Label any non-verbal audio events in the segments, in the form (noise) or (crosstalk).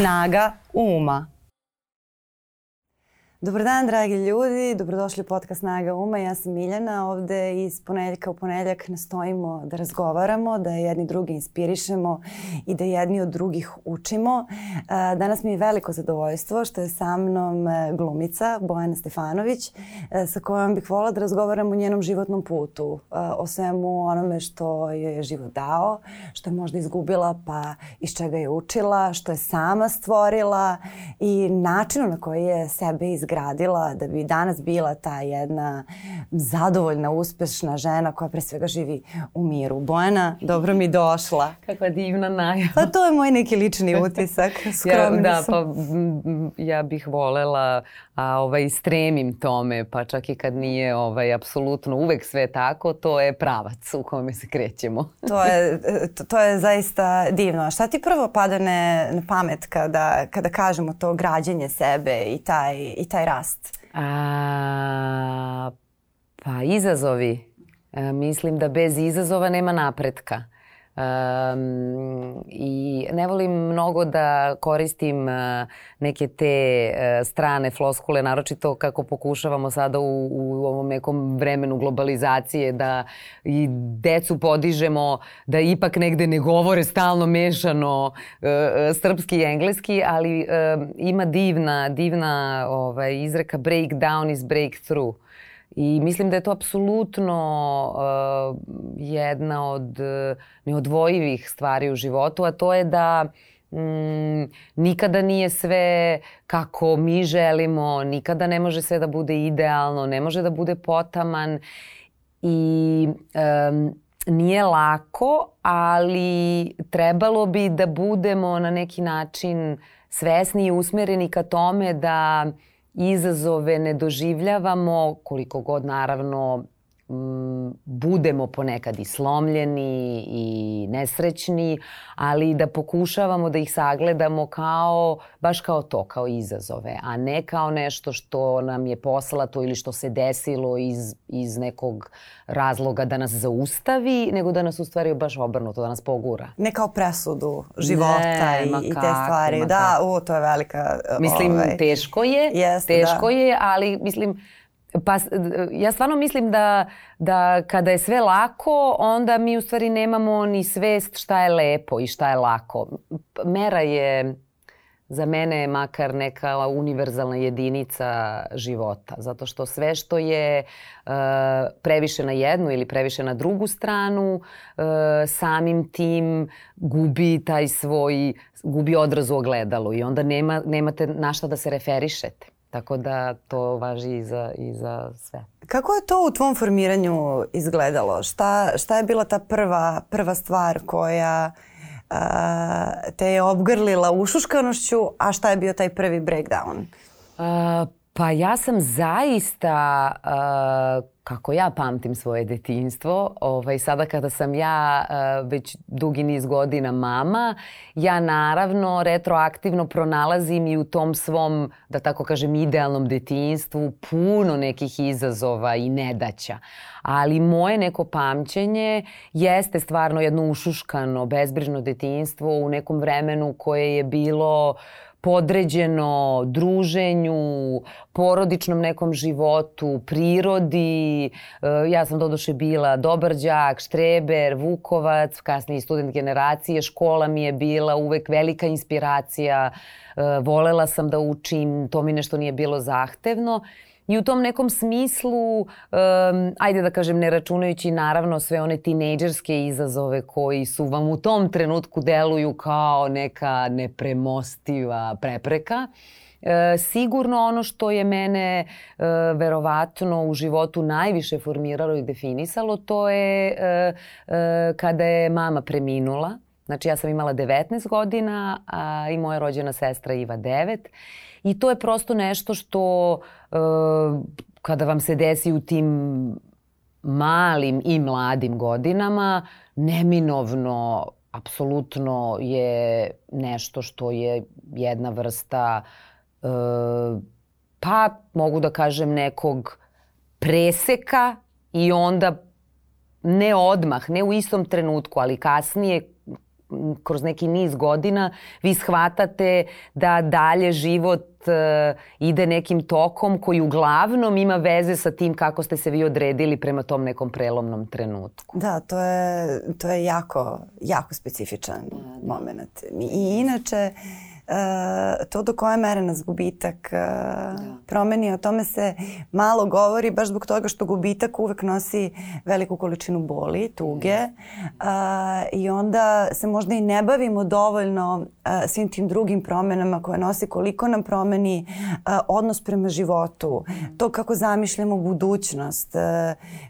Snaga uma. Dobar dan, dragi ljudi. Dobrodošli u podcast Snaga Uma. Ja sam Miljana. Ovde iz ponedeljka u ponedeljak nastojimo da razgovaramo, da jedni drugi inspirišemo i da jedni od drugih učimo. Danas mi je veliko zadovoljstvo što je sa mnom e, glumica Bojana Stefanović e, sa kojom bih volila da razgovaram o njenom životnom putu, e, o svemu onome što je život dao, što je možda izgubila pa iz čega je učila, što je sama stvorila i načinu na koji je sebe izgledala izgradila da bi danas bila ta jedna zadovoljna, uspešna žena koja pre svega živi u miru. Bojana, dobro mi došla. (laughs) Kakva divna najava. Pa to je moj neki lični (laughs) utisak. ja, da, sam. pa ja bih volela, a ovaj, stremim tome, pa čak i kad nije ovaj, apsolutno uvek sve tako, to je pravac u kome se krećemo. (laughs) to, je, to, to je zaista divno. A šta ti prvo pada na pamet kada, kada kažemo to građenje sebe i taj, i taj taj rast? A, pa izazovi. E, mislim da bez izazova nema napretka. Um, I ne volim mnogo da koristim uh, neke te uh, strane floskule, naročito kako pokušavamo sada u, u ovom nekom vremenu globalizacije da i decu podižemo da ipak negde ne govore stalno mešano uh, srpski i engleski, ali uh, ima divna, divna ovaj, izreka break down is breakthrough. I mislim da je to apsolutno uh, jedna od uh, neodvojivih stvari u životu, a to je da mm, nikada nije sve kako mi želimo, nikada ne može sve da bude idealno, ne može da bude potaman. I um, nije lako, ali trebalo bi da budemo na neki način svesni i usmereni ka tome da uh, izazove ne doživljavamo koliko god naravno budemo ponekad i slomljeni i nesrećni, ali da pokušavamo da ih sagledamo kao, baš kao to, kao izazove, a ne kao nešto što nam je poslato ili što se desilo iz, iz nekog razloga da nas zaustavi, nego da nas u stvari baš obrnuto, da nas pogura. Ne kao presudu života ne, i, i te stvari. Da, u, to je velika... Mislim, ovaj, teško je, jeste, teško da. je, ali mislim, Pa ja stvarno mislim da, da kada je sve lako, onda mi u stvari nemamo ni svest šta je lepo i šta je lako. Mera je za mene makar neka univerzalna jedinica života. Zato što sve što je uh, previše na jednu ili previše na drugu stranu, uh, samim tim gubi taj svoj, gubi odraz u ogledalu i onda nema, nemate na šta da se referišete. Tako da to važi i za, i za sve. Kako je to u tvom formiranju izgledalo? Šta, šta je bila ta prva, prva stvar koja a, te je obgrlila ušuškanošću, a šta je bio taj prvi breakdown? A, pa ja sam zaista uh, kako ja pamtim svoje detinstvo, ovaj, sada kada sam ja uh, već dugi niz godina mama, ja naravno retroaktivno pronalazim i u tom svom, da tako kažem, idealnom detinstvu puno nekih izazova i nedaća. Ali moje neko pamćenje jeste stvarno jedno ušuškano, bezbrižno detinstvo u nekom vremenu koje je bilo uh, podređeno druženju, porodičnom nekom životu, prirodi. E, ja sam doduše bila dobar đak, štreber, vukovac, kasnije student generacije. Škola mi je bila uvek velika inspiracija. E, volela sam da učim, to mi nešto nije bilo zahtevno. I u tom nekom smislu, um, ajde da kažem, ne računajući naravno sve one tinejdžerske izazove koji su vam u tom trenutku deluju kao neka nepremostiva prepreka, E, sigurno ono što je mene e, verovatno u životu najviše formiralo i definisalo to je e, e, kada je mama preminula. Znači ja sam imala 19 godina a, i moja rođena sestra Iva 9 I to je prosto nešto što uh, kada vam se desi u tim malim i mladim godinama, neminovno, apsolutno je nešto što je jedna vrsta, uh, pa mogu da kažem nekog preseka i onda ne odmah, ne u istom trenutku, ali kasnije kroz neki niz godina vi shvatate da dalje život uh, ide nekim tokom koji uglavnom ima veze sa tim kako ste se vi odredili prema tom nekom prelomnom trenutku. Da, to je, to je jako, jako specifičan da, da. moment. I inače, uh, Uh, to do koje mere nas gubitak uh, da. promeni, o tome se malo govori baš zbog toga što gubitak uvek nosi veliku količinu boli, tuge uh, i onda se možda i ne bavimo dovoljno uh, svim tim drugim promenama koje nosi koliko nam promeni uh, odnos prema životu, to kako zamišljamo budućnost, uh,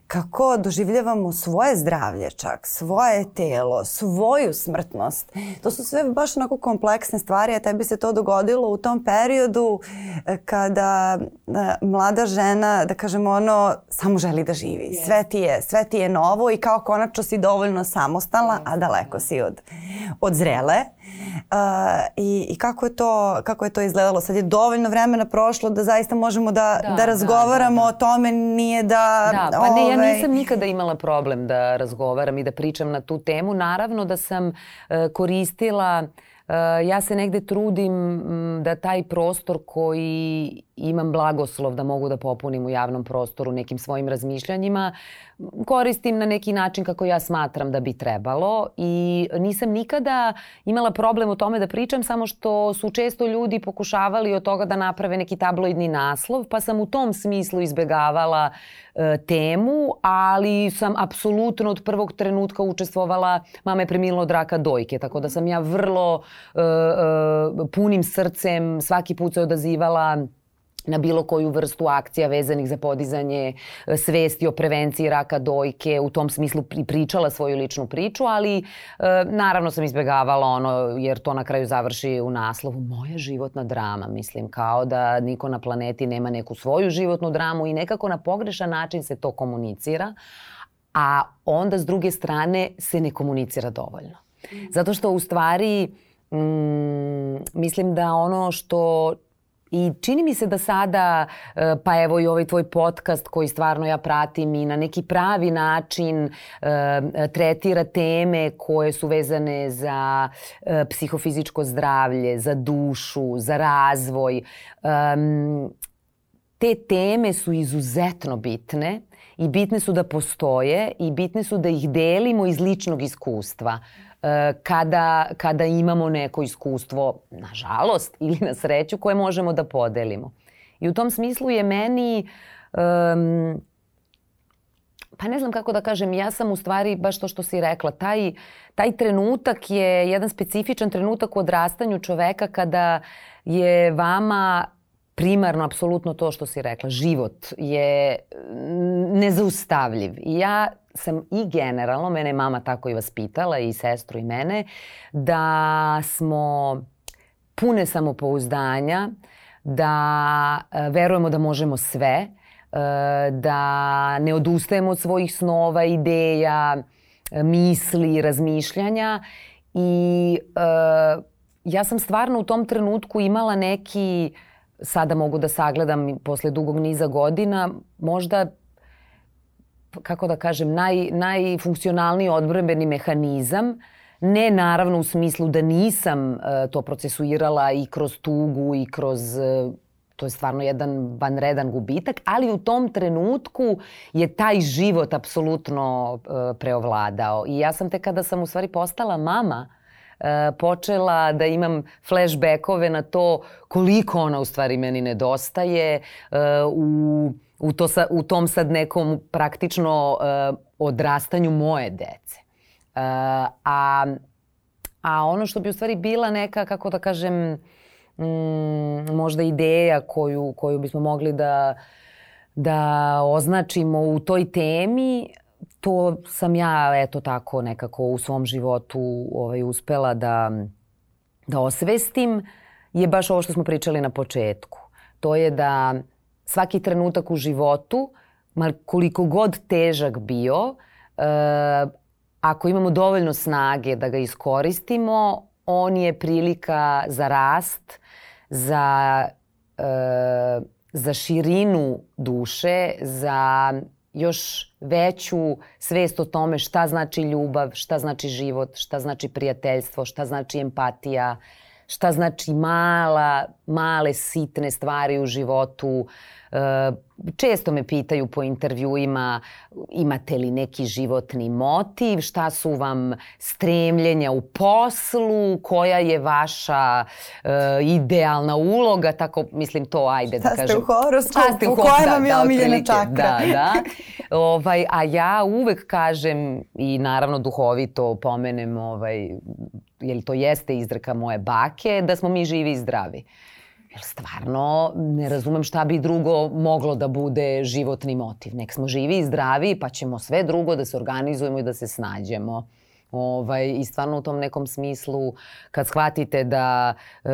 kako doživljavamo svoje zdravlje čak, svoje telo, svoju smrtnost. To su sve baš onako kompleksne stvari, a tebi se to dogodilo u tom periodu e, kada e, mlada žena, da kažemo ono, samo želi da živi. Sve ti je, sve ti je novo i kao konačno si dovoljno samostalna, a daleko si od, od zrele. Uh, i, I kako je to kako je to izgledalo? Sad je dovoljno vremena prošlo da zaista možemo da, da, da razgovaramo da, da, da. o tome, nije da... Da, pa ne, ja ovaj, nisam nikada imala problem da razgovaram i da pričam na tu temu. Naravno da sam uh, koristila uh, ja se negde trudim da taj prostor koji imam blagoslov da mogu da popunim u javnom prostoru nekim svojim razmišljanjima, koristim na neki način kako ja smatram da bi trebalo i nisam nikada imala problem u tome da pričam, samo što su često ljudi pokušavali od toga da naprave neki tabloidni naslov, pa sam u tom smislu izbegavala e, temu, ali sam apsolutno od prvog trenutka učestvovala, mama je premila od raka dojke, tako da sam ja vrlo e, e, punim srcem svaki put se odazivala na bilo koju vrstu akcija vezanih za podizanje e, svesti o prevenciji raka dojke, u tom smislu pričala svoju ličnu priču, ali e, naravno sam izbegavala ono, jer to na kraju završi u naslovu moja životna drama, mislim, kao da niko na planeti nema neku svoju životnu dramu i nekako na pogrešan način se to komunicira, a onda s druge strane se ne komunicira dovoljno. Zato što u stvari mm, mislim da ono što I čini mi se da sada, e, pa evo i ovaj tvoj podcast koji stvarno ja pratim i na neki pravi način e, tretira teme koje su vezane za e, psihofizičko zdravlje, za dušu, za razvoj. Te teme su izuzetno bitne i bitne su da postoje i bitne su da ih delimo iz ličnog iskustva kada, kada imamo neko iskustvo, nažalost ili na sreću, koje možemo da podelimo. I u tom smislu je meni... Um, pa ne znam kako da kažem, ja sam u stvari baš to što si rekla, taj, taj trenutak je jedan specifičan trenutak u odrastanju čoveka kada je vama primarno apsolutno to što si rekla, život je nezaustavljiv. I ja sam i generalno, mene je mama tako i vaspitala i sestru i mene, da smo pune samopouzdanja, da e, verujemo da možemo sve, e, da ne odustajemo od svojih snova, ideja, misli, razmišljanja i e, ja sam stvarno u tom trenutku imala neki sada mogu da sagledam posle dugog niza godina, možda kako da kažem, naj, najfunkcionalniji odbrbeni mehanizam, ne naravno u smislu da nisam uh, to procesuirala i kroz tugu i kroz uh, to je stvarno jedan vanredan gubitak, ali u tom trenutku je taj život apsolutno uh, preovladao. I ja sam te kada sam u stvari postala mama, počela da imam flashbackove na to koliko ona u stvari meni nedostaje uh, u u, to sa, u tom sad nekom praktično uh, odrastanju moje dece. A, a ono što bi u stvari bila neka, kako da kažem, mm, možda ideja koju, koju bismo mogli da, da označimo u toj temi, to sam ja eto tako nekako u svom životu ovaj, uspela da, da osvestim, je baš ovo što smo pričali na početku. To je da svaki trenutak u životu, koliko god težak bio, e, ako imamo dovoljno snage da ga iskoristimo, on je prilika za rast, za, e, za širinu duše, za još veću svest o tome šta znači ljubav, šta znači život, šta znači prijateljstvo, šta znači empatija, šta znači mala, male sitne stvari u životu, Često me pitaju po intervjuima imate li neki životni motiv, šta su vam stremljenja u poslu, koja je vaša uh, idealna uloga, tako mislim to ajde šta da kažem. Šta ste u horoskopu, u kojem da, vam je da, omiljena čakra. Da, da. Ovaj, a ja uvek kažem i naravno duhovito pomenem ovaj, jer to jeste izreka moje bake, da smo mi živi i zdravi. Jer stvarno ne razumem šta bi drugo moglo da bude životni motiv. Nek smo živi i zdravi pa ćemo sve drugo da se organizujemo i da se snađemo. Ovaj, I stvarno u tom nekom smislu kad shvatite da e,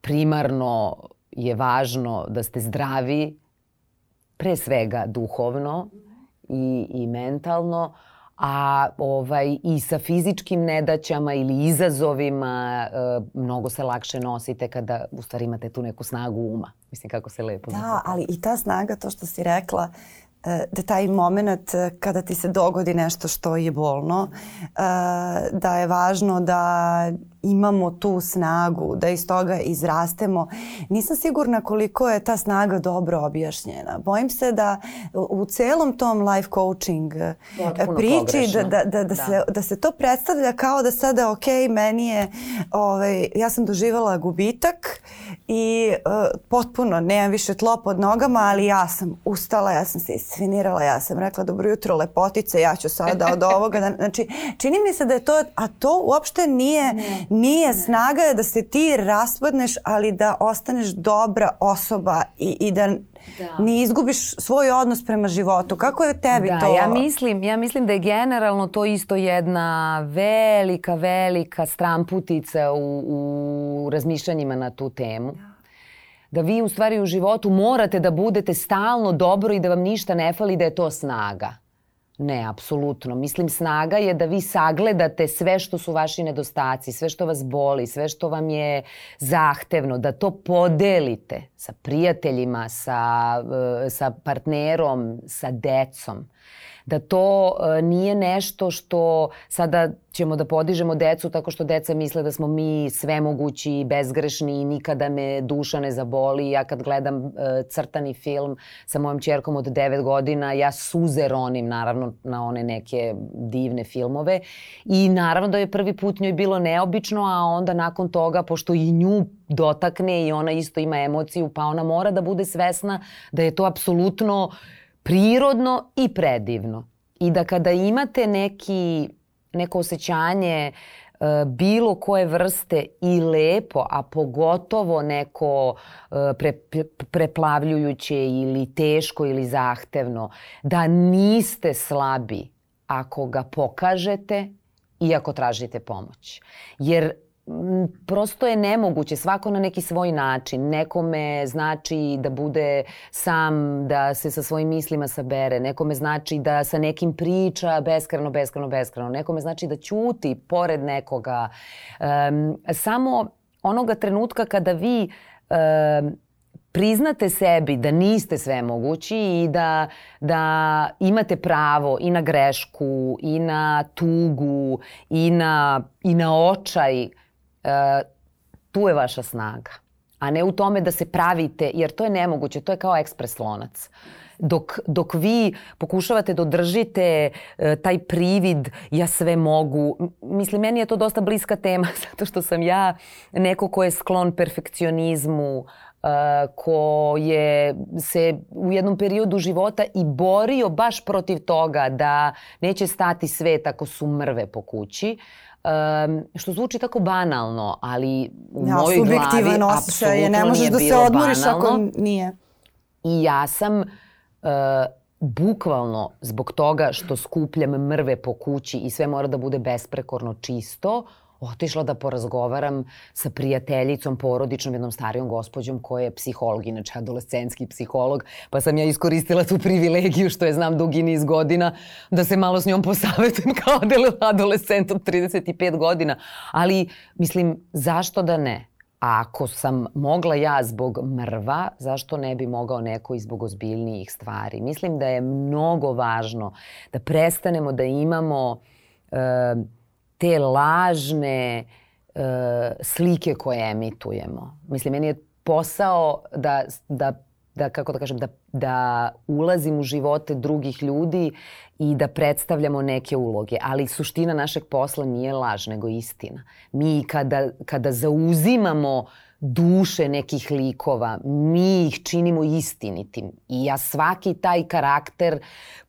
primarno je važno da ste zdravi, pre svega duhovno i, i mentalno, a ovaj, i sa fizičkim nedaćama ili izazovima e, mnogo se lakše nosite kada u stvari imate tu neku snagu uma. Mislim kako se lepo Da, ali i ta snaga, to što si rekla, da taj moment e, kada ti se dogodi nešto što je bolno, e, da je važno da imamo tu snagu, da iz toga izrastemo. Nisam sigurna koliko je ta snaga dobro objašnjena. Bojim se da u celom tom life coaching eh, priči da, da, da, da, Se, da se to predstavlja kao da sada ok, meni je, ovaj, ja sam doživala gubitak i uh, potpuno nemam više tlo pod nogama, ali ja sam ustala, ja sam se isfinirala, ja sam rekla dobro jutro lepotice, ja ću sada od ovoga. Da, znači, čini mi se da je to, a to uopšte nije, ne nije snaga je da se ti raspadneš, ali da ostaneš dobra osoba i, i da da. ne izgubiš svoj odnos prema životu. Kako je tebi da, to? Ja mislim, ja mislim da je generalno to isto jedna velika, velika stramputica u, u razmišljanjima na tu temu. Da da vi u stvari u životu morate da budete stalno dobro i da vam ništa ne fali da je to snaga. Ne, apsolutno. Mislim, snaga je da vi sagledate sve što su vaši nedostaci, sve što vas boli, sve što vam je zahtevno, da to podelite sa prijateljima, sa, eh, sa partnerom, sa decom da to e, nije nešto što sada ćemo da podižemo decu tako što deca misle da smo mi svemogući bezgrešni i nikada me duša ne zaboli. Ja kad gledam e, crtani film sa mojom čerkom od 9 godina, ja suze ronim naravno na one neke divne filmove i naravno da je prvi put njoj bilo neobično, a onda nakon toga, pošto i nju dotakne i ona isto ima emociju, pa ona mora da bude svesna da je to apsolutno prirodno i predivno. I da kada imate neki, neko osjećanje e, bilo koje vrste i lepo, a pogotovo neko e, pre, preplavljujuće ili teško ili zahtevno, da niste slabi ako ga pokažete i ako tražite pomoć. Jer prosto je nemoguće, svako na neki svoj način. Nekome znači da bude sam, da se sa svojim mislima sabere. Nekome znači da sa nekim priča beskreno, beskreno, beskreno. Nekome znači da ćuti pored nekoga. Um, samo onoga trenutka kada vi um, priznate sebi da niste sve mogući i da, da imate pravo i na grešku, i na tugu, i na, i na očaj, tu je vaša snaga. A ne u tome da se pravite, jer to je nemoguće, to je kao ekspres lonac. Dok, dok vi pokušavate da održite e, taj privid ja sve mogu, mislim meni je to dosta bliska tema (laughs) zato što sam ja neko ko je sklon perfekcionizmu, e, ko je se u jednom periodu života i borio baš protiv toga da neće stati svet ako su mrve po kući. Um, što zvuči tako banalno, ali u ja, mojoj glavi apsolutno je, ne možeš da se odmoriš banalno. ako nije. I ja sam uh, bukvalno zbog toga što skupljam mrve po kući i sve mora da bude besprekorno čisto, otišla da porazgovaram sa prijateljicom, porodičnom, jednom starijom gospođom koja je psiholog, inače adolescenski psiholog, pa sam ja iskoristila tu privilegiju što je znam dugi niz godina da se malo s njom posavetujem (laughs) kao adolescent od 35 godina. Ali, mislim, zašto da ne? A ako sam mogla ja zbog mrva, zašto ne bi mogao neko i zbog ozbiljnijih stvari? Mislim da je mnogo važno da prestanemo da imamo e, te lažne e, slike koje emitujemo. Mislim, meni je posao da, da da kako da kažem da da ulazim u živote drugih ljudi i da predstavljamo neke uloge, ali suština našeg posla nije laž, nego istina. Mi kada kada zauzimamo duše nekih likova, mi ih činimo istinitim. I ja svaki taj karakter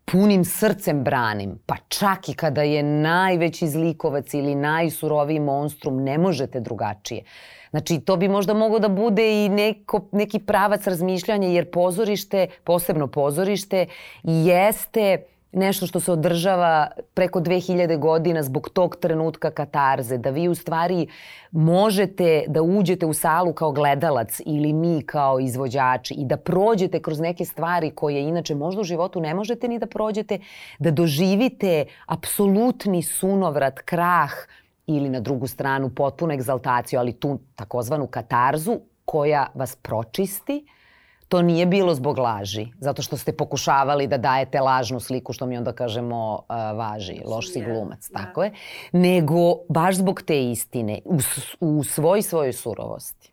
punim srcem branim. Pa čak i kada je najveći zlikovac ili najsuroviji monstrum, ne možete drugačije. Znači, to bi možda moglo da bude i neko, neki pravac razmišljanja, jer pozorište, posebno pozorište, jeste nešto što se održava preko 2000 godina zbog tog trenutka katarze, da vi u stvari možete da uđete u salu kao gledalac ili mi kao izvođači i da prođete kroz neke stvari koje inače možda u životu ne možete ni da prođete, da doživite apsolutni sunovrat, krah, ili na drugu stranu potpunu egzaltaciju, ali tu takozvanu katarzu koja vas pročisti, to nije bilo zbog laži, zato što ste pokušavali da dajete lažnu sliku, što mi onda kažemo uh, važi, loš si glumac, da. tako je, nego baš zbog te istine, u, u svoj svojoj surovosti.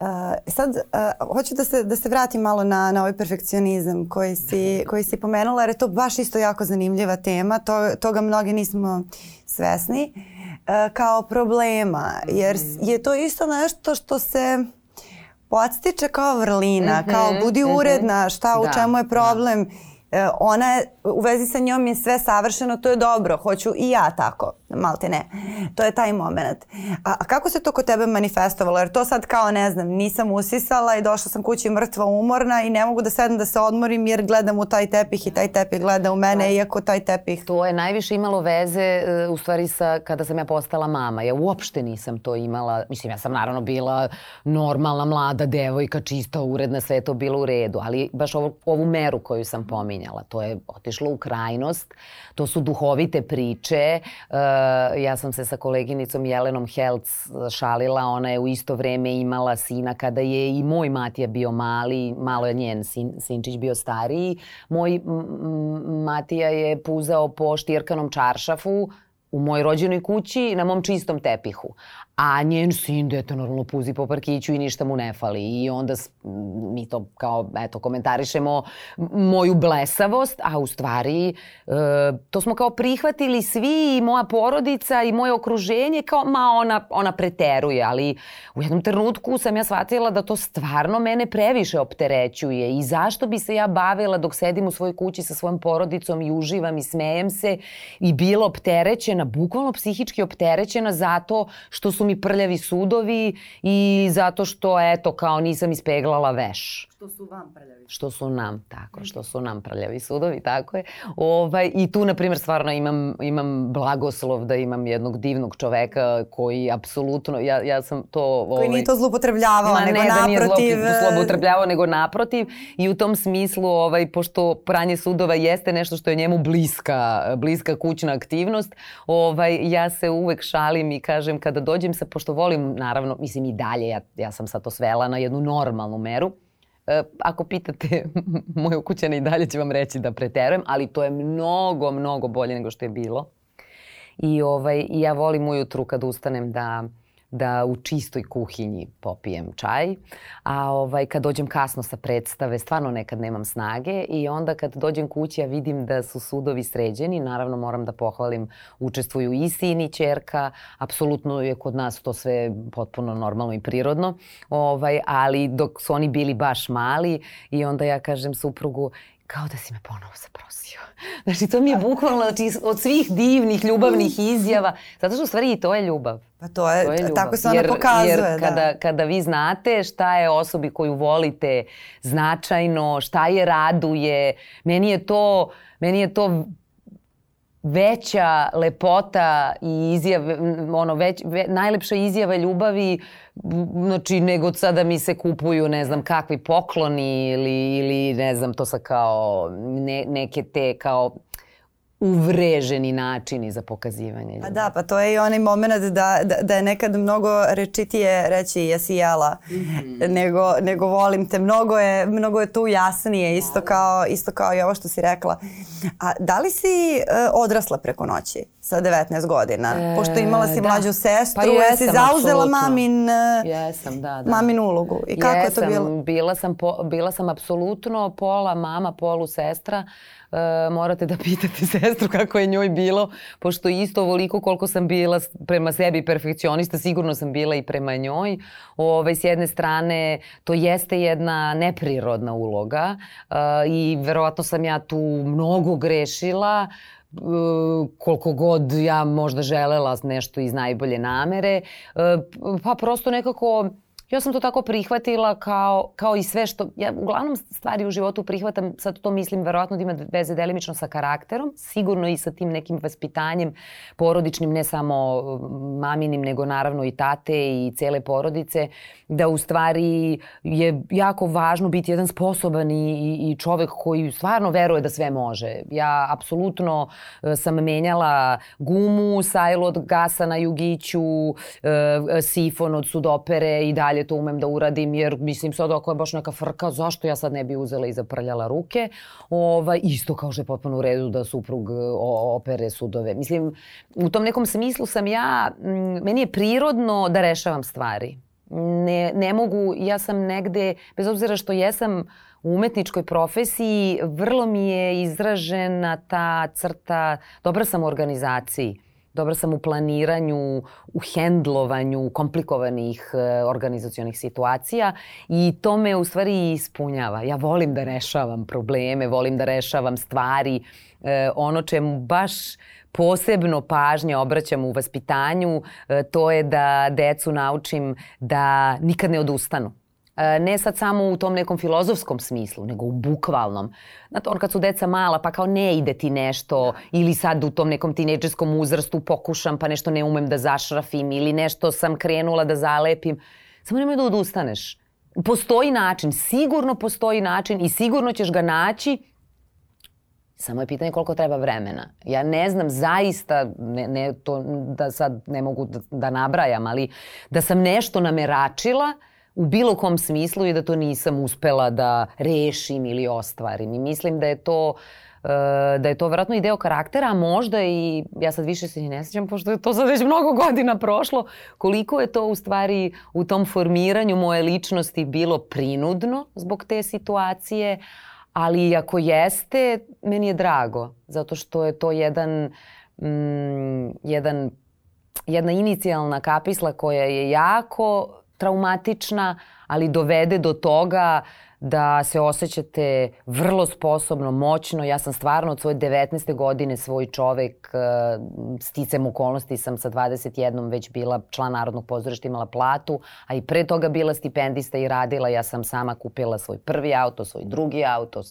Uh, sad, uh, hoću da se, da se vratim malo na, na ovaj perfekcionizam koji si, (laughs) koji si pomenula, jer je to baš isto jako zanimljiva tema, to, toga mnogi nismo svesni. Uh, kao problema, jer mhm. je to isto nešto što se podstiče kao vrlina, mm -hmm, kao budi mhm. uredna, šta, u da, čemu je problem. Da ona je, u vezi sa njom je sve savršeno, to je dobro, hoću i ja tako, malte ne. To je taj moment. A, a kako se to kod tebe manifestovalo? Jer to sad kao, ne znam, nisam usisala i došla sam kući mrtva umorna i ne mogu da sedem da se odmorim jer gledam u taj tepih i taj tepih gleda u mene, da. iako taj tepih... To je najviše imalo veze e, u stvari sa kada sam ja postala mama. Ja uopšte nisam to imala, mislim ja sam naravno bila normalna mlada devojka, čista, uredna, sve to bilo u redu, ali baš ovu, ovu meru koju sam pominjala pominjala. To je otišlo u krajnost. To su duhovite priče. Uh, ja sam se sa koleginicom Jelenom Helc šalila. Ona je u isto vreme imala sina kada je i moj Matija bio mali. Malo je njen sin, sinčić bio stariji. Moj Matija je puzao po štirkanom čaršafu u mojoj rođenoj kući na mom čistom tepihu a njen sin dete normalno puzi po parkiću i ništa mu ne fali. I onda mi to kao eto komentarišemo moju blesavost, a u stvari e, to smo kao prihvatili svi i moja porodica i moje okruženje kao ma ona, ona preteruje, ali u jednom trenutku sam ja shvatila da to stvarno mene previše opterećuje. I zašto bi se ja bavila dok sedim u svojoj kući sa svojom porodicom i uživam i smejem se i bila opterećena, bukvalno psihički opterećena zato što su mi mi prljavi sudovi i zato što, eto, kao nisam ispeglala veš. Što su vam prljavi? Što su nam, tako, što su nam prljavi sudovi, tako je. Ovaj, I tu, na primjer, stvarno imam, imam blagoslov da imam jednog divnog čoveka koji apsolutno, ja, ja sam to... Ovaj, koji nije to zlupotrebljavao, nego ne, naprotiv... Da nije zlupotrebljavao, nego naprotiv. I u tom smislu, ovaj, pošto pranje sudova jeste nešto što je njemu bliska, bliska kućna aktivnost, ovaj, ja se uvek šalim i kažem kada dođem sa, pošto volim, naravno, mislim i dalje, ja, ja sam sad to svela na jednu normalnu meru, E, ako pitate (laughs) moje ukućane i dalje će vam reći da preterujem, ali to je mnogo, mnogo bolje nego što je bilo. I ovaj, ja volim ujutru kad ustanem da da u čistoj kuhinji popijem čaj, a ovaj, kad dođem kasno sa predstave, stvarno nekad nemam snage i onda kad dođem kući ja vidim da su sudovi sređeni, naravno moram da pohvalim, učestvuju i sin i čerka, apsolutno je kod nas to sve potpuno normalno i prirodno, ovaj, ali dok su oni bili baš mali i onda ja kažem suprugu, kao da si me ponovo zaprosio. (laughs) Znači, to mi je bukvalno znači, od svih divnih, ljubavnih izjava, zato što u stvari i to je ljubav. Pa to je, to je ljubav. tako se ona jer, pokazuje. Jer da. kada, kada vi znate šta je osobi koju volite značajno, šta je raduje, meni je to, meni je to veća lepota i izjave, ono, već, ve, najlepša izjava ljubavi, znači, nego sada mi se kupuju, ne znam, kakvi pokloni ili, ili ne znam, to sa kao ne, neke te kao uvreženi načini za pokazivanje. Pa da, pa to je i onaj moment da, da, da je nekad mnogo rečitije reći jesi jela mm -hmm. nego, nego volim te. Mnogo je, mnogo je tu jasnije, isto kao, isto kao i ovo što si rekla. A da li si uh, odrasla preko noći sa 19 godina? E, Pošto imala si da. mlađu sestru, pa jesam, si zauzela absolutno. mamin, uh, jesam, da, da. mamin ulogu. I kako jesam, je to bilo? Bila sam, po, bila sam apsolutno pola mama, polu sestra E, morate da pitate (laughs) sestru kako je njoj bilo, pošto isto ovoliko koliko sam bila prema sebi perfekcionista, sigurno sam bila i prema njoj. Ove, s jedne strane, to jeste jedna neprirodna uloga uh, i verovatno sam ja tu mnogo grešila, Uh, koliko god ja možda želela nešto iz najbolje namere, uh, pa prosto nekako ja sam to tako prihvatila kao, kao i sve što, ja uglavnom stvari u životu prihvatam, sad to mislim verovatno da ima veze delimično sa karakterom, sigurno i sa tim nekim vaspitanjem porodičnim, ne samo maminim, nego naravno i tate i cele porodice, da u stvari je jako važno biti jedan sposoban i, i čovek koji stvarno veruje da sve može. Ja apsolutno e, sam menjala gumu, sajlo od gasa na jugiću, e, sifon od sudopere i dalje dalje to umem da uradim, jer mislim sad ako je baš neka frka, zašto ja sad ne bi uzela i zaprljala ruke? Ovaj, isto kao što je potpuno u redu da suprug opere sudove. Mislim, u tom nekom smislu sam ja, meni je prirodno da rešavam stvari. Ne, ne mogu, ja sam negde, bez obzira što jesam u umetničkoj profesiji, vrlo mi je izražena ta crta, dobra sam u organizaciji dobra sam u planiranju, u hendlovanju komplikovanih e, organizacionih situacija i to me u stvari ispunjava. Ja volim da rešavam probleme, volim da rešavam stvari, e, ono čemu baš posebno pažnje obraćam u vaspitanju, e, to je da decu naučim da nikad ne odustanu ne sad samo u tom nekom filozofskom smislu, nego u bukvalnom. Znate, on kad su deca mala, pa kao ne ide ti nešto, ili sad u tom nekom tinejdžerskom uzrastu pokušam, pa nešto ne umem da zašrafim, ili nešto sam krenula da zalepim. Samo nemoj da odustaneš. Postoji način, sigurno postoji način i sigurno ćeš ga naći Samo je pitanje koliko treba vremena. Ja ne znam zaista, ne, ne, to da sad ne mogu da, da nabrajam, ali da sam nešto nameračila, u bilo kom smislu i da to nisam uspela da rešim ili ostvarim. I mislim da je to e, da je to vjerojatno i deo karaktera, a možda i, ja sad više se ni ne sjećam, pošto je to sad već mnogo godina prošlo, koliko je to u stvari u tom formiranju moje ličnosti bilo prinudno zbog te situacije, ali ako jeste, meni je drago, zato što je to jedan, mm, jedan jedna inicijalna kapisla koja je jako traumatična, ali dovede do toga da se osjećate vrlo sposobno, moćno. Ja sam stvarno od svoje 19. godine svoj čovek, e, sticam okolnosti sam sa 21. već bila član Narodnog pozorišta, imala platu, a i pre toga bila stipendista i radila. Ja sam sama kupila svoj prvi auto, svoj drugi auto.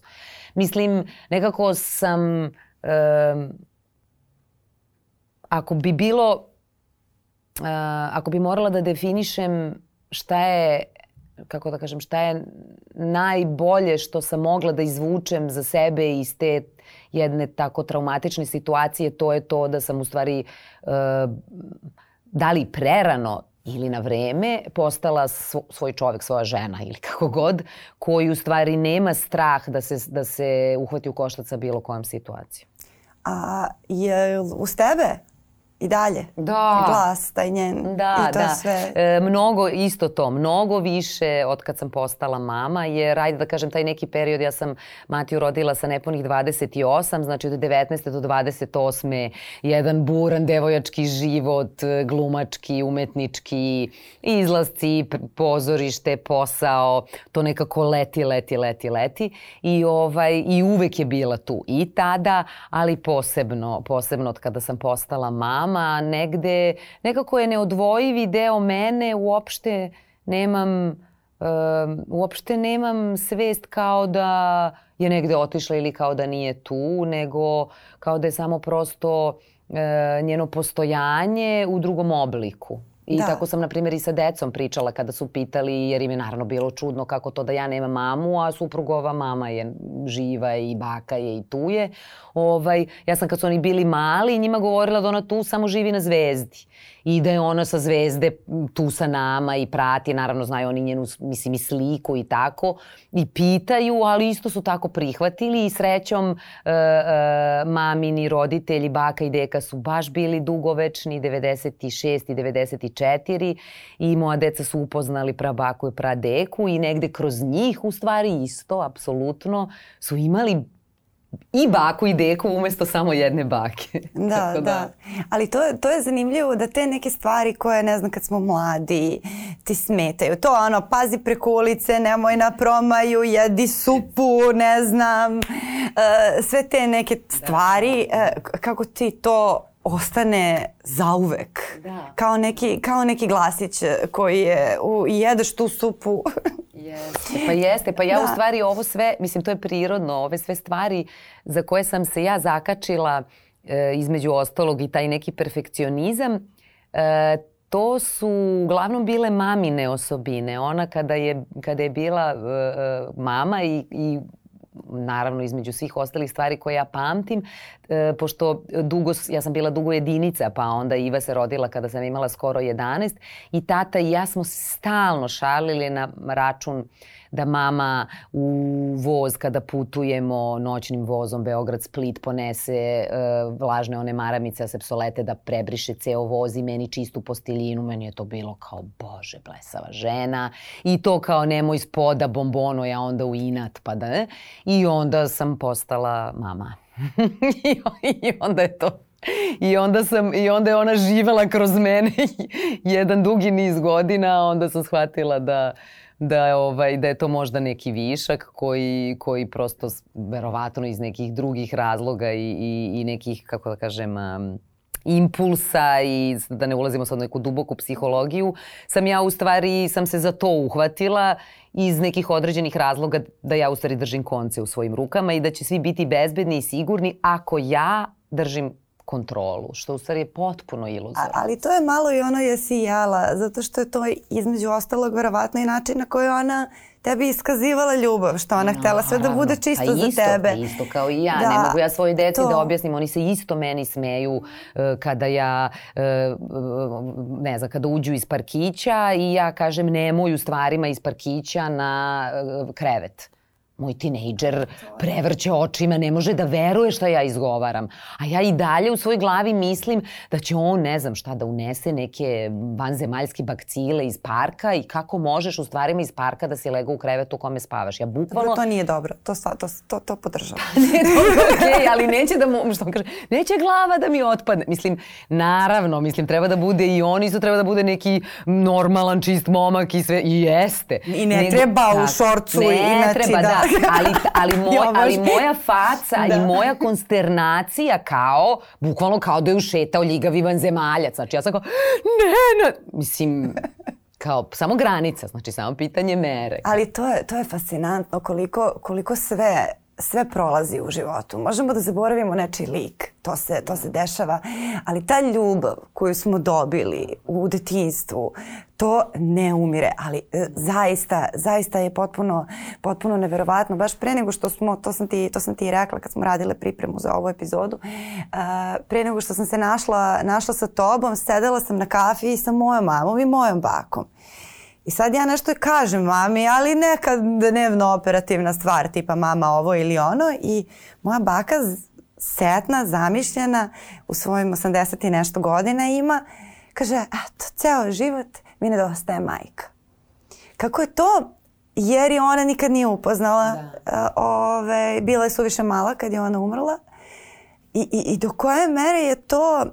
Mislim, nekako sam... Um, ako bi bilo... Uh, ako bi morala da definišem šta je kako da kažem, šta je najbolje što sam mogla da izvučem za sebe iz te jedne tako traumatične situacije, to je to da sam u stvari uh, da li prerano ili na vreme postala svoj čovek, svoja žena ili kako god, koji u stvari nema strah da se, da se uhvati u koštac sa bilo kojom situacijom. A je uz tebe i dalje. Da. Glas, taj njen. Da, I to da. sve. E, mnogo, isto to, mnogo više od kad sam postala mama, jer, ajde da kažem, taj neki period, ja sam Matiju rodila sa nepunih 28, znači od 19. do 28. jedan buran devojački život, glumački, umetnički, izlasci, pozorište, posao, to nekako leti, leti, leti, leti. I, ovaj, i uvek je bila tu i tada, ali posebno, posebno od kada sam postala mama, nama, negde nekako je neodvojivi deo mene, uopšte nemam uh, uopšte nemam svest kao da je negde otišla ili kao da nije tu, nego kao da je samo prosto uh, njeno postojanje u drugom obliku. I Da. tako sam, na primjer, i sa decom pričala kada su pitali, jer im je naravno bilo čudno kako to da ja nemam mamu, a suprugova mama je živa i baka je i tu je. Ovaj, ja sam kad su oni bili mali njima govorila da ona tu samo živi na zvezdi i da je ona sa zvezde tu sa nama i prati, naravno znaju oni njenu mislim, i sliku i tako i pitaju, ali isto su tako prihvatili i srećom e, e, mamini roditelji, baka i deka su baš bili dugovečni, 96 i 94 i moja deca su upoznali prabaku i pradeku i negde kroz njih u stvari isto, apsolutno, su imali i baku i deku umesto samo jedne bake. (laughs) Da, Tako da. Ali to, to je zanimljivo da te neke stvari koje, ne znam, kad smo mladi, ti smetaju. To ono, pazi preko ulice, nemoj na promaju, jedi supu, ne znam. e, sve te neke stvari, e, k- kako ti to ostane zauvek. Da. Kao neki, kao neki glasić e, koji je u, jedeš tu supu. (laughs) Jeste, pa jeste, pa ja Da. u stvari ovo sve, mislim to je prirodno, ove sve stvari za koje sam se ja zakačila e, između ostalog i taj neki perfekcionizam, e, to su uglavnom bile mamine osobine. Ona kada je, kada je bila e, mama i, i naravno između svih ostalih stvari koje ja pamtim, e, pošto dugo, ja sam bila dugo jedinica, pa onda Iva se rodila kada sam imala skoro 11 i tata i ja smo stalno šalili na račun da mama u voz kada putujemo noćnim vozom Beograd-Split ponese e, vlažne one maramice, asepsolete da prebriše ceo voz i meni čistu postiljinu. Meni je to bilo kao, bože, blesava žena. I to kao nemoj spoda bombono, ja onda u inat, pa da ne. I onda sam postala mama. (laughs) I, onda je to I onda sam i onda je ona živela kroz mene (laughs) jedan dugi niz godina, onda sam shvatila da da je, ovaj, da je to možda neki višak koji, koji prosto verovatno iz nekih drugih razloga i, i, i nekih, kako da kažem, um, impulsa i da ne ulazimo sad u neku duboku psihologiju, sam ja u stvari, sam se za to uhvatila iz nekih određenih razloga da ja u stvari držim konce u svojim rukama i da će svi biti bezbedni i sigurni ako ja držim kontrolu, što u stvari je potpuno iluzorno. ali to je malo i ono jesi jela, zato što je to između ostalog verovatno i način na koji ona tebi iskazivala ljubav, što ona htela sve da Naravno. bude čisto pa za isto, tebe. Pa isto kao i ja. Da, ne mogu ja svojoj deci to. da objasnim. Oni se isto meni smeju e, kada ja, e, ne znam, kada uđu iz parkića i ja kažem nemoj u stvarima iz parkića na e, krevet. Moj tinejdžer prevrće očima, ne može da veruje šta ja izgovaram. A ja i dalje u svojoj glavi mislim da će on, ne znam šta, da unese neke vanzemaljske bakcile iz parka i kako možeš u stvarima iz parka da si legao u krevetu u kome spavaš. Ja bukvalno... Dobro, to nije dobro, to, to, to, to podržavam. (laughs) Ne, dobro, okej, ali neće da mu, što kaže, neće glava da mi otpadne. Mislim, naravno, mislim, treba da bude i on isto treba da bude neki normalan, čist momak i sve, i jeste. I ne treba u šorcu ne i znači treba, da- da. Ali, ali, (laughs) moj, ali moja faca Da. i moja konsternacija kao, bukvalno kao da je ušetao ljigavi vanzemaljac. Znači, ja sam kao, ne, ne, mislim, kao, samo granica, znači, samo pitanje mere. Ali to je, to je fascinantno koliko, koliko sve sve prolazi u životu. Možemo da zaboravimo nečiji lik, to se, to se dešava, ali ta ljubav koju smo dobili u detinstvu, to ne umire, ali e, zaista, zaista je potpuno, potpuno neverovatno. Baš pre nego što smo, to sam ti, to sam ti rekla kad smo radile pripremu za ovu epizodu, a, pre nego što sam se našla, našla sa tobom, sedela sam na kafi sa mojom mamom i mojom bakom. I sad ja nešto kažem mami, ali neka dnevno operativna stvar, tipa mama ovo ili ono. I moja baka setna, zamišljena, u svojim 80 i nešto godina ima, kaže, eto, ceo život mi nedostaje majka. Kako je to? Jer je ona nikad nije upoznala. a, ove, bila je suviše mala kad je ona umrla. I, i, i do koje mere je to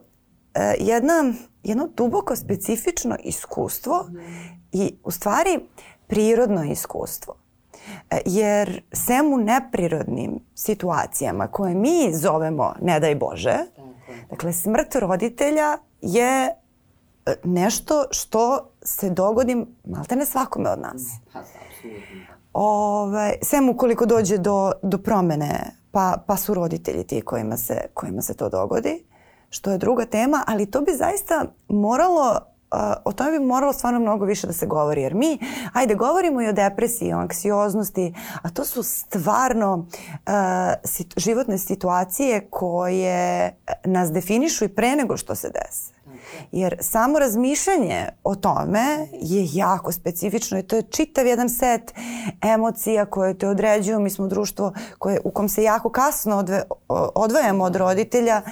e, jedna, jedno duboko specifično iskustvo i u stvari prirodno iskustvo. E, Jer sem u neprirodnim situacijama koje mi zovemo ne daj Bože, dakle smrt roditelja je e, nešto što se dogodi maltene svakome od nas. Ove, sem ukoliko dođe do, do promene, pa, pa su roditelji ti kojima se, kojima se to dogodi, što je druga tema, ali to bi zaista moralo o tome bi moralo stvarno mnogo više da se govori. Jer mi, ajde, govorimo i o depresiji, o anksioznosti, a to su stvarno uh, sit, životne situacije koje nas definišu i pre nego što se dese. Jer samo razmišljanje o tome je jako specifično i to je čitav jedan set emocija koje te određuju. Mi smo društvo koje, u kom se jako kasno odve, odvajamo od roditelja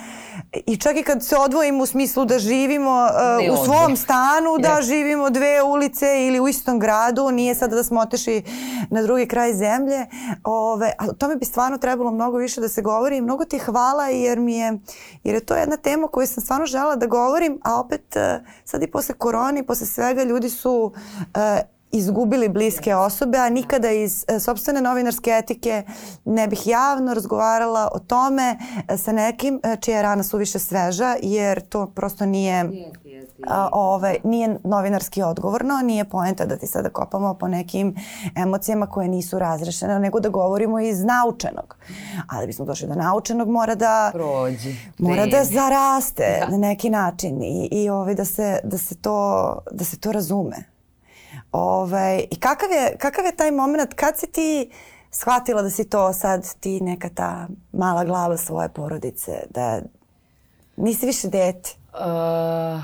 i čak i kad se odvojimo u smislu da živimo uh, u svom stanu, da živimo dve ulice ili u istom gradu, nije sada da smo otešli na drugi kraj zemlje. Ove, a o tome bi stvarno trebalo mnogo više da se govori i mnogo ti hvala jer mi je, jer je to jedna tema koju sam stvarno žela da govorim, a opet e, sad i posle korona i posle svega ljudi su uh, izgubili bliske osobe, a nikada iz e, sobstvene novinarske etike ne bih javno razgovarala o tome e, sa nekim e, čija je rana suviše sveža, jer to prosto nije, a, ovaj, nije novinarski odgovorno, nije poenta da ti sada kopamo po nekim emocijama koje nisu razrešene, nego da govorimo iz naučenog. A da bismo došli do naučenog mora da Prođi. mora da zaraste da. na neki način i, i ovaj, da, se, da, se to, da se to razume. Ovaj, I kakav je, kakav je taj moment, kad si ti shvatila da si to sad ti neka ta mala glava svoje porodice, da nisi više dete? Uh,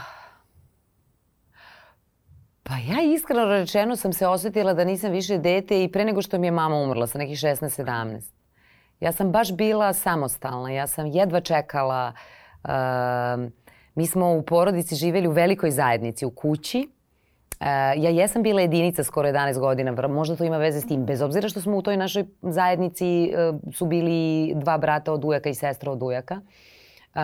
pa ja iskreno rečeno sam se osetila da nisam više dete i pre nego što mi je mama umrla sa nekih 16-17. Ja sam baš bila samostalna, ja sam jedva čekala. Uh, mi smo u porodici živeli u velikoj zajednici, u kući ja jesam bila jedinica skoro 11 godina, možda to ima veze s tim, bez obzira što smo u toj našoj zajednici e, su bili dva brata od ujaka i sestra od ujaka. Uh,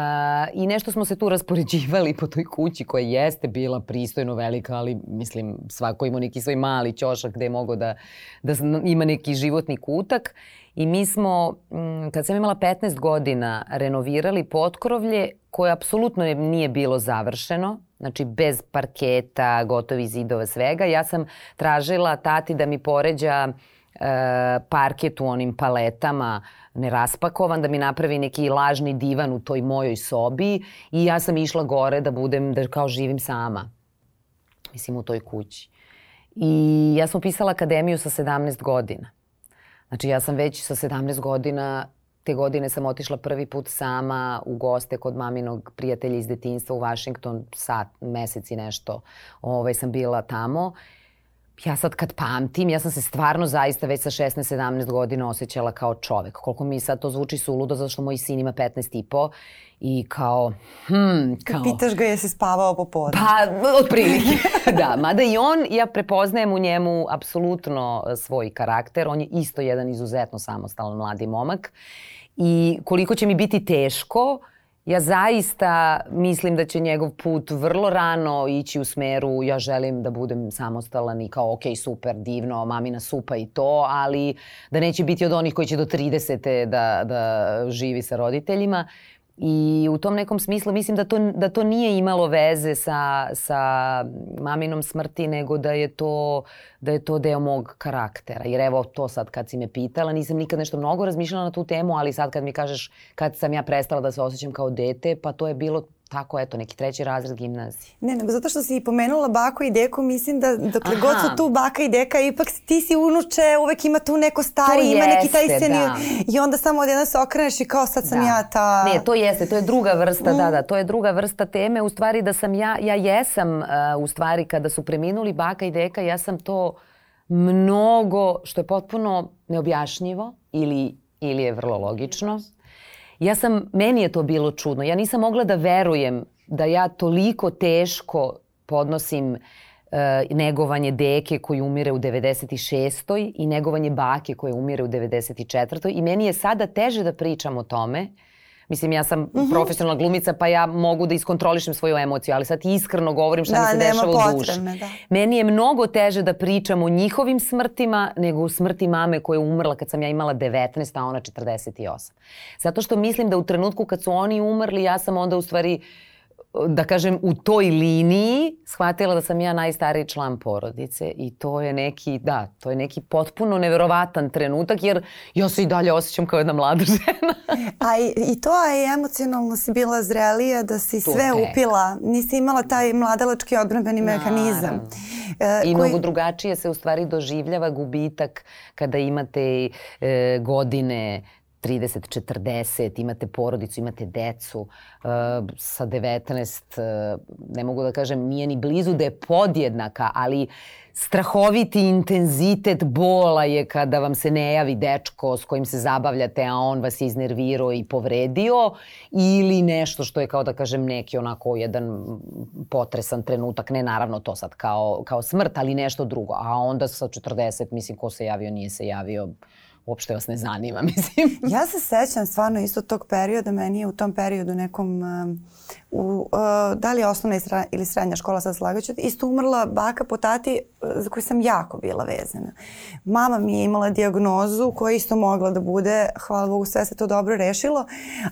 I nešto smo se tu raspoređivali po toj kući koja jeste bila pristojno velika, ali mislim svako ima neki svoj mali ćošak gde je mogo da, da ima neki životni kutak. I mi smo, kad sam imala 15 godina, renovirali potkrovlje koje apsolutno nije bilo završeno znači bez parketa, gotovi zidova, svega. Ja sam tražila tati da mi poređa e, parket u onim paletama neraspakovan, da mi napravi neki lažni divan u toj mojoj sobi i ja sam išla gore da budem, da kao živim sama. Mislim, u toj kući. I ja sam upisala akademiju sa 17 godina. Znači ja sam već sa 17 godina te godine sam otišla prvi put sama u goste kod maminog prijatelja iz detinstva u Washington, sat, mesec i nešto ovaj, sam bila tamo. Ja sad kad pamtim, ja sam se stvarno zaista već sa 16-17 godina osjećala kao čovek. Koliko mi sad to zvuči suludo, zato što moj sin ima 15 i po i kao, hmm, kao... Pitaš ga jesi spavao popodne. Pa, otprilike, (laughs) da. Mada i on, ja prepoznajem u njemu apsolutno svoj karakter. On je isto jedan izuzetno samostalan mladi momak. I koliko će mi biti teško, ja zaista mislim da će njegov put vrlo rano ići u smeru ja želim da budem samostalan i kao ok, super, divno, mamina supa i to, ali da neće biti od onih koji će do 30. da, da živi sa roditeljima. I u tom nekom smislu mislim da to, da to nije imalo veze sa, sa maminom smrti, nego da je, to, da je to deo mog karaktera. Jer evo to sad kad si me pitala, nisam nikad nešto mnogo razmišljala na tu temu, ali sad kad mi kažeš kad sam ja prestala da se osjećam kao dete, pa to je bilo tako, eto, neki treći razred gimnazije. Ne, nego zato što si pomenula baku i deku, mislim da dokle Aha. god su tu baka i deka, ipak ti si unuče, uvek ima tu neko stari, to ima jeste, neki taj sceni da. i onda samo odjedno se okreneš i kao sad sam da. ja ta... Ne, to jeste, to je druga vrsta, mm. da, da, to je druga vrsta teme, u stvari da sam ja, ja jesam, uh, u stvari kada su preminuli baka i deka, ja sam to mnogo, što je potpuno neobjašnjivo ili, ili je vrlo logično, ja sam, meni je to bilo čudno. Ja nisam mogla da verujem da ja toliko teško podnosim uh, negovanje deke koji umire u 96. i negovanje bake koje umire u 94. I meni je sada teže da pričam o tome Mislim, ja sam uh mhm. -huh. profesionalna glumica, pa ja mogu da iskontrolišem svoju emociju, ali sad iskreno govorim šta da, mi se dešava u duši. Da. Meni je mnogo teže da pričam o njihovim smrtima nego o smrti mame koja je umrla kad sam ja imala 19, a ona 48. Zato što mislim da u trenutku kad su oni umrli, ja sam onda u stvari da kažem, u toj liniji shvatila da sam ja najstariji član porodice i to je neki, da, to je neki potpuno neverovatan trenutak jer ja se i dalje osjećam kao jedna mlada (laughs) žena. a i, i to, a i emocionalno si bila zrelija da si to sve tek. upila, nisi imala taj mladalački odbranbeni mehanizam. E, I koji... mnogo drugačije se u stvari doživljava gubitak kada imate e, godine 30, 40, imate porodicu, imate decu, uh, sa 19, uh, ne mogu da kažem, nije ni blizu da je podjednaka, ali strahoviti intenzitet bola je kada vam se ne javi dečko s kojim se zabavljate, a on vas je iznervirao i povredio, ili nešto što je kao da kažem neki onako jedan potresan trenutak, ne naravno to sad kao, kao smrt, ali nešto drugo. A onda sa 40, mislim, ko se javio, nije se javio, uopšte vas ne zanima, (laughs) mislim. ja se sećam stvarno isto tog perioda, meni je u tom periodu nekom u, uh, da li je osnovna ili srednja škola, sad slagaću, isto umrla baka po tati uh, za koju sam jako bila vezana. Mama mi je imala diagnozu koja isto mogla da bude, hvala Bogu, sve se to dobro rešilo,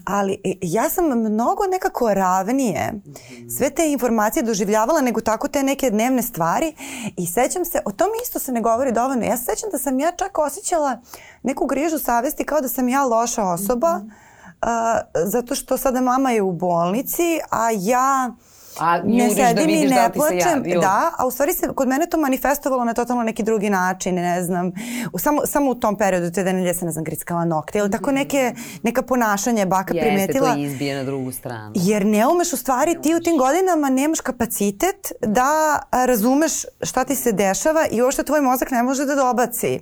ali e, ja sam mnogo nekako ravnije sve te informacije doživljavala nego tako te neke dnevne stvari i sećam se, o tom isto se ne govori dovoljno, ja se sećam da sam ja čak osjećala neku grižu savesti kao da sam ja loša osoba, mm -hmm zato što sada mama je u bolnici, a ja A ne sedim da i ne da plačem, da, a u stvari se kod mene to manifestovalo na totalno neki drugi način, ne znam, u, samo, samo u tom periodu te nedelje se, ne znam, grickala nokte ili tako neke, neka ponašanje baka Jeste, primetila. Jeste, to izbije na drugu stranu. Jer ne umeš u stvari, ti u tim godinama nemaš kapacitet da razumeš šta ti se dešava i uopšte tvoj mozak ne može da dobaci.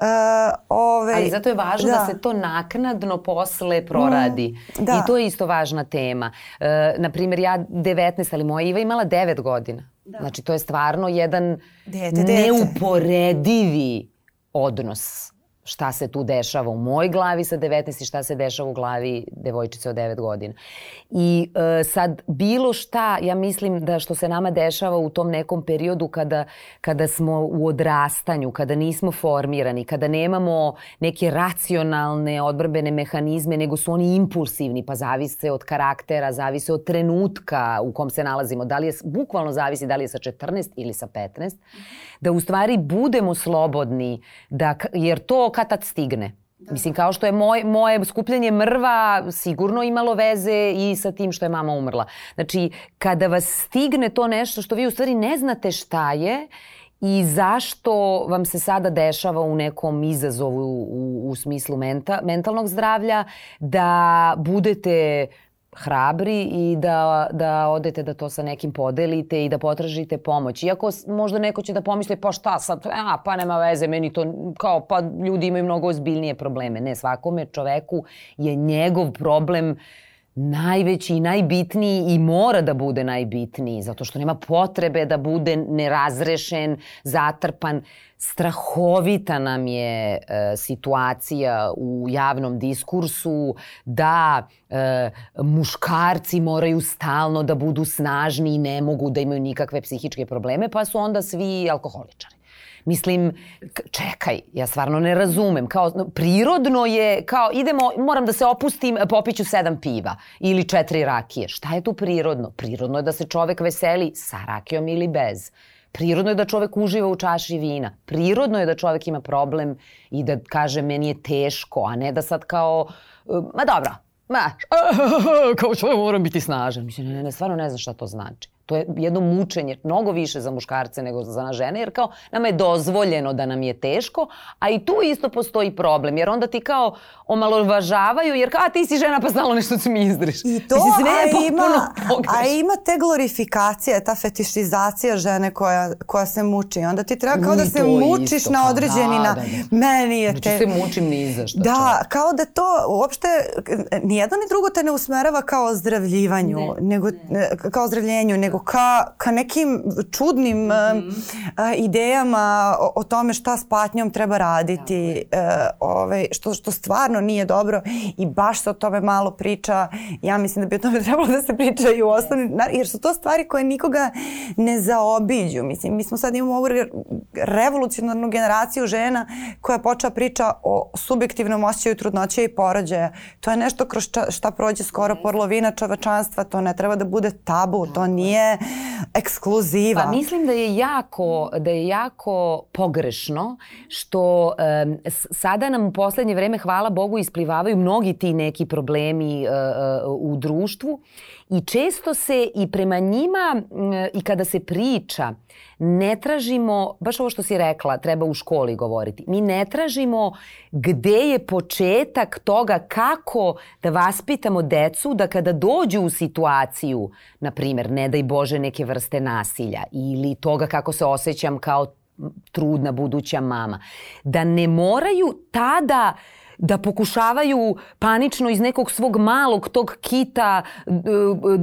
Uh, ove, Ali zato je važno da. da se to naknadno posle proradi. Mm, da. I to je isto važna tema. Uh, naprimjer, ja 19 15, ali moja Iva imala 9 godina. Da. Znači, to je stvarno jedan dete, dete. neuporedivi odnos šta se tu dešava u mojoj glavi sa 19 i šta se dešava u glavi devojčice od 9 godina. I e, sad bilo šta, ja mislim da što se nama dešava u tom nekom periodu kada, kada smo u odrastanju, kada nismo formirani, kada nemamo neke racionalne odbrbene mehanizme, nego su oni impulsivni, pa zavise od karaktera, zavise od trenutka u kom se nalazimo. Da li je, bukvalno zavisi da li je sa 14 ili sa 15, da u stvari budemo slobodni, da, jer to kad tad stigne. Da. Mislim, kao što je moj, moje skupljanje mrva sigurno imalo veze i sa tim što je mama umrla. Znači, kada vas stigne to nešto što vi u stvari ne znate šta je i zašto vam se sada dešava u nekom izazovu u, u smislu menta, mentalnog zdravlja, da budete hrabri i da, da odete da to sa nekim podelite i da potražite pomoć. Iako možda neko će da pomisli pa šta sad, a, pa nema veze, meni to kao pa ljudi imaju mnogo ozbiljnije probleme. Ne, svakome čoveku je njegov problem najveći i najbitniji i mora da bude najbitniji zato što nema potrebe da bude nerazrešen, zatrpan strahovita nam je e, situacija u javnom diskursu da e, muškarci moraju stalno da budu snažni i ne mogu da imaju nikakve psihičke probleme, pa su onda svi alkoholičari. Mislim, čekaj, ja stvarno ne razumem. Kao, prirodno je, kao idemo, moram da se opustim, popiću sedam piva ili četiri rakije. Šta je tu prirodno? Prirodno je da se čovek veseli sa rakijom ili bez. Prirodno je da čovek uživa u čaši vina. Prirodno je da čovek ima problem i da kaže meni je teško, a ne da sad kao, ma dobro, ma, (laughs) kao što moram biti snažan. Mislim, ne, ne, stvarno ne znam šta to znači. To je jedno mučenje, mnogo više za muškarce nego za žene, jer kao nama je dozvoljeno da nam je teško, a i tu isto postoji problem, jer onda ti kao omalovažavaju, jer kao, a ti si žena pa stalno nešto cmizdriš. I to, Mislim, a, ima, a ima te glorifikacije, ta fetišizacija žene koja, koja se muči. Onda ti treba kao da se mučiš isto, na određeni da, na... Da, da. Meni je znači te... se mučim ni za što. Da, čovjek. kao da to uopšte, nijedno ni drugo te ne usmerava kao ozdravljivanju, ne, nego, ne. kao ozdravljenju, nego ka, ka nekim čudnim mm -hmm. uh, idejama o, o tome šta s patnjom treba raditi, uh, ovaj, što, što stvarno nije dobro i baš se o tome malo priča. Ja mislim da bi o tome (laughs) trebalo da se priča i u osnovnim, jer su to stvari koje nikoga ne zaobiđu. Mislim, mi smo sad imamo ovu revolucionarnu generaciju žena koja počela priča o subjektivnom osjećaju trudnoće i porođaja. To je nešto kroz šta prođe skoro polovina čovečanstva, to ne treba da bude tabu, to nije ekskluziva. Pa mislim da je jako, da je jako pogrešno što um, sada nam u poslednje vreme, hvala Bogu, isplivavaju mnogi ti neki problemi uh, uh, u društvu i često se i prema njima i kada se priča ne tražimo, baš ovo što si rekla, treba u školi govoriti, mi ne tražimo gde je početak toga kako da vaspitamo decu da kada dođu u situaciju, na primjer, ne daj Bože neke vrste nasilja ili toga kako se osjećam kao trudna buduća mama, da ne moraju tada uh, da pokušavaju panično iz nekog svog malog tog kita e,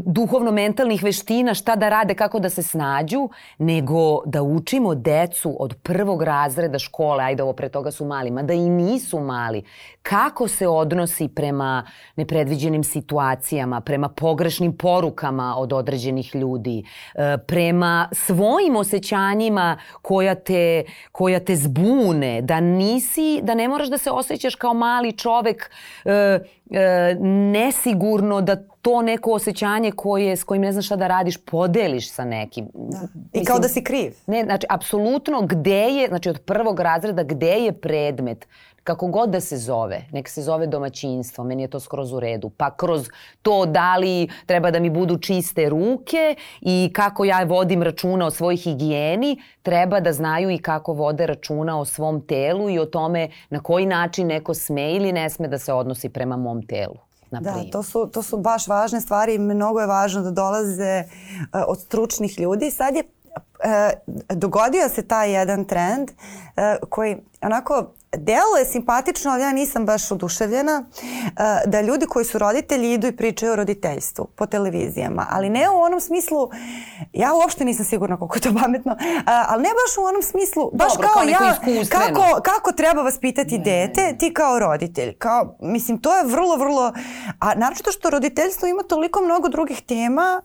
duhovno-mentalnih veština šta da rade, kako da se snađu, nego da učimo decu od prvog razreda škole, ajde ovo pre toga su mali, mada i nisu mali, kako se odnosi prema nepredviđenim situacijama, prema pogrešnim porukama od određenih ljudi, e, prema svojim osjećanjima koja te, koja te zbune, da nisi, da ne moraš da se osjećaš kao mali čovek e, e, nesigurno da to neko osjećanje koje, s kojim ne znaš šta da radiš, podeliš sa nekim. Da. I Mislim, kao da si kriv. Ne, znači, apsolutno gde je, znači od prvog razreda, gde je predmet kako god da se zove, nek se zove domaćinstvo, meni je to skroz u redu, pa kroz to da li treba da mi budu čiste ruke i kako ja vodim računa o svojoj higijeni, treba da znaju i kako vode računa o svom telu i o tome na koji način neko sme ili ne sme da se odnosi prema mom telu. Da, to su, to su baš važne stvari i mnogo je važno da dolaze uh, od stručnih ljudi. Sad je uh, dogodio se taj jedan trend uh, koji onako Delo je simpatično, ali ja nisam baš oduševljena uh, da ljudi koji su roditelji idu i pričaju o roditeljstvu po televizijama, ali ne u onom smislu, ja uopšte nisam sigurna koliko je to pametno, uh, ali ne baš u onom smislu, baš Dobro, kao, kao ja, kako, kako treba vaspitati ne, dete, ne, ne. ti kao roditelj. Kao, mislim, to je vrlo, vrlo, a naročito što roditeljstvo ima toliko mnogo drugih tema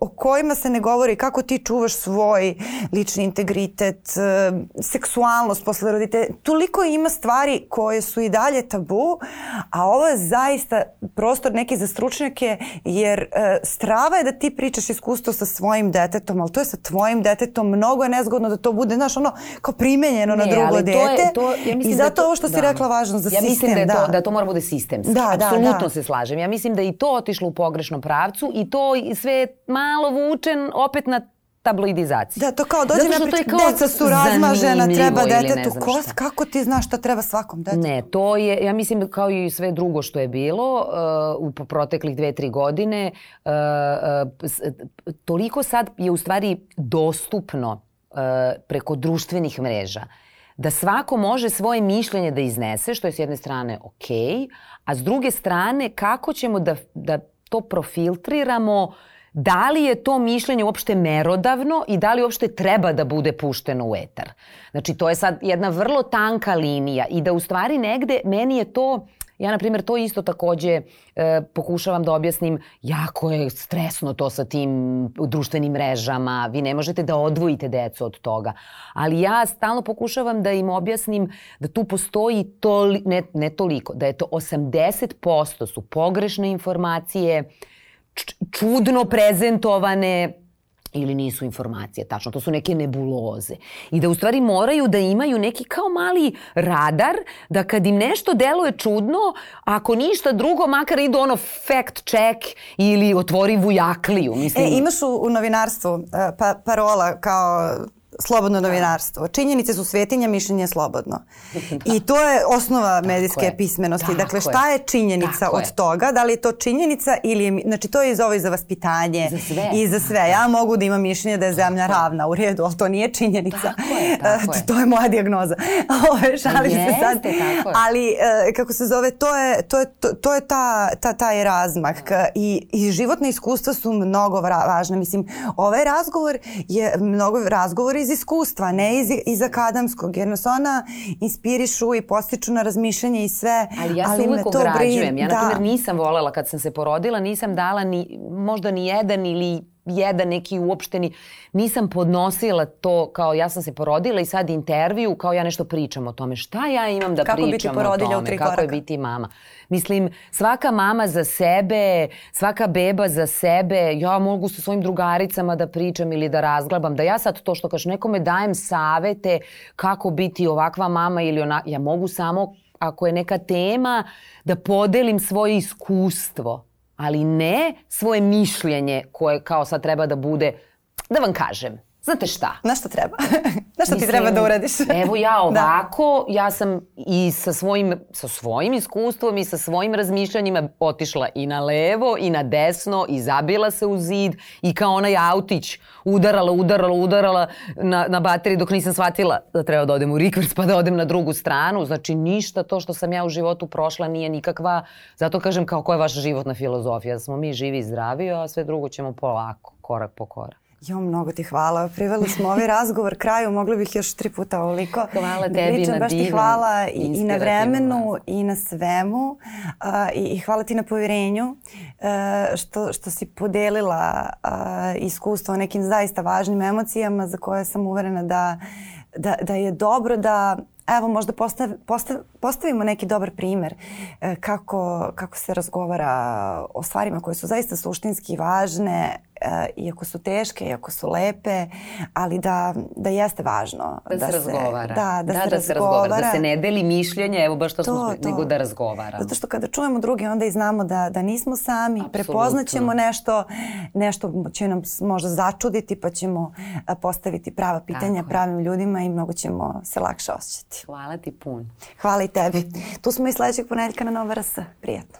o kojima se ne govori kako ti čuvaš svoj lični integritet, uh, seksualnost posle roditelja. Toliko ima stvari koje su i dalje tabu, a ovo je zaista prostor neki za stručnjake, jer uh, strava je da ti pričaš iskustvo sa svojim detetom, ali to je sa tvojim detetom, mnogo je nezgodno da to bude, znaš, ono, kao primenjeno ne, na drugo dete. To je, to, ja I zato da to, ovo što si da. rekla važno za ja sistem. Ja mislim da, je to, da to mora bude sistemski. Da, da, Apsolutno da. se slažem. Ja mislim da i to otišlo u pogrešnom pravcu i to sve malo vučen opet na tabloidizaciji. Da, to kao dođe na priču, deca su razmažena, treba detetu. Ko, kako ti znaš šta treba svakom detetu? Ne, to je, ja mislim kao i sve drugo što je bilo uh, u proteklih dve, tri godine, uh, uh, toliko sad je u stvari dostupno uh, preko društvenih mreža da svako može svoje mišljenje da iznese, što je s jedne strane ok, a s druge strane kako ćemo da, da to profiltriramo uh, da li je to mišljenje uopšte merodavno i da li uopšte treba da bude pušteno u etar. Znači, to je sad jedna vrlo tanka linija i da u stvari negde meni je to Ja, na primjer, to isto takođe e, pokušavam da objasnim, jako je stresno to sa tim društvenim mrežama, vi ne možete da odvojite decu od toga. Ali ja stalno pokušavam da im objasnim da tu postoji, toli, ne, ne toliko, da je to 80% su pogrešne informacije, čudno prezentovane ili nisu informacije, tačno, to su neke nebuloze. I da u stvari moraju da imaju neki kao mali radar, da kad im nešto deluje čudno, ako ništa drugo, makar idu ono fact check ili otvori vujakliju. Mislim. E, imaš u, u novinarstvu uh, pa, parola kao slobodno novinarstvo. Činjenice su svetinja, mišljenje je slobodno. (laughs) I to je osnova medijske je. pismenosti. Tako dakle, šta je činjenica Tako od je. toga? Da li je to činjenica ili je, znači to je iz ovo i za vaspitanje za sve. i za sve. Ja mogu da imam mišljenje da je zemlja tako ravna u redu, ali to nije činjenica. Tako je, tako (laughs) je. to je moja dijagnoza. (laughs) Ove, šalim Jeste, se sad. Tako je. Ali, e, kako se zove, to je, to je, to, to je ta, ta, taj razmak. I, I životne iskustva su mnogo važne. Mislim, ovaj razgovor je mnogo razgovor iz iskustva, ne iz, iz akademskog, jer nas ona inspirišu i postiču na razmišljanje i sve. Ali ja se ali uvijek ograđujem. Ja, na primjer, da. nisam volela kad sam se porodila, nisam dala ni, možda ni jedan ili jedan neki uopšteni, nisam podnosila to kao ja sam se porodila i sad intervju kao ja nešto pričam o tome. Šta ja imam da kako pričam o tome? U tri kako je biti mama? Mislim, svaka mama za sebe, svaka beba za sebe, ja mogu sa svojim drugaricama da pričam ili da razglabam, da ja sad to što kažem, nekome dajem savete kako biti ovakva mama ili ona, ja mogu samo ako je neka tema da podelim svoje iskustvo ali ne svoje mišljenje koje kao sad treba da bude, da vam kažem, Znate šta? Na šta treba? (laughs) Na šta ti treba da uradiš? (laughs) evo ja da. ovako, da. ja sam i sa svojim, sa svojim iskustvom i sa svojim razmišljanjima otišla i na levo i na desno i zabila se u zid i kao onaj autić udarala, udarala, udarala na, na bateriji dok nisam shvatila da treba da odem u rikvers pa da odem na drugu stranu. Znači ništa to što sam ja u životu prošla nije nikakva, zato kažem kao koja je vaša životna filozofija. Da smo mi živi i zdravi, a sve drugo ćemo polako, korak po korak. Jo, mnogo ti hvala. Priveli smo ovaj (laughs) razgovor kraju, mogli bih još tri puta ovoliko. Hvala da tebi pričam, na baš ti hvala i, i na vremenu i na svemu uh, i, i hvala ti na povjerenju uh, što, što si podelila uh, iskustvo o nekim zaista važnim emocijama za koje sam uverena da, da, da je dobro da evo možda postav, postav, postavimo neki dobar primer e, kako, kako se razgovara o stvarima koje su zaista suštinski važne, e, iako su teške, iako su lepe, ali da, da jeste važno. Da, da se razgovara. Da, da, da, se, da se razgovara. Da se ne deli mišljenje, evo baš to, to smo, to. nego da razgovara. Zato što kada čujemo druge, onda i znamo da, da nismo sami, Absolutno. prepoznaćemo nešto, nešto će nam možda začuditi, pa ćemo postaviti prava pitanja Tako. pravim ljudima i mnogo ćemo se lakše osjećati. Hvala ti pun. Hvala i tebi. Tu smo i sledećeg ponedeljka na Nova RS. Prijetno.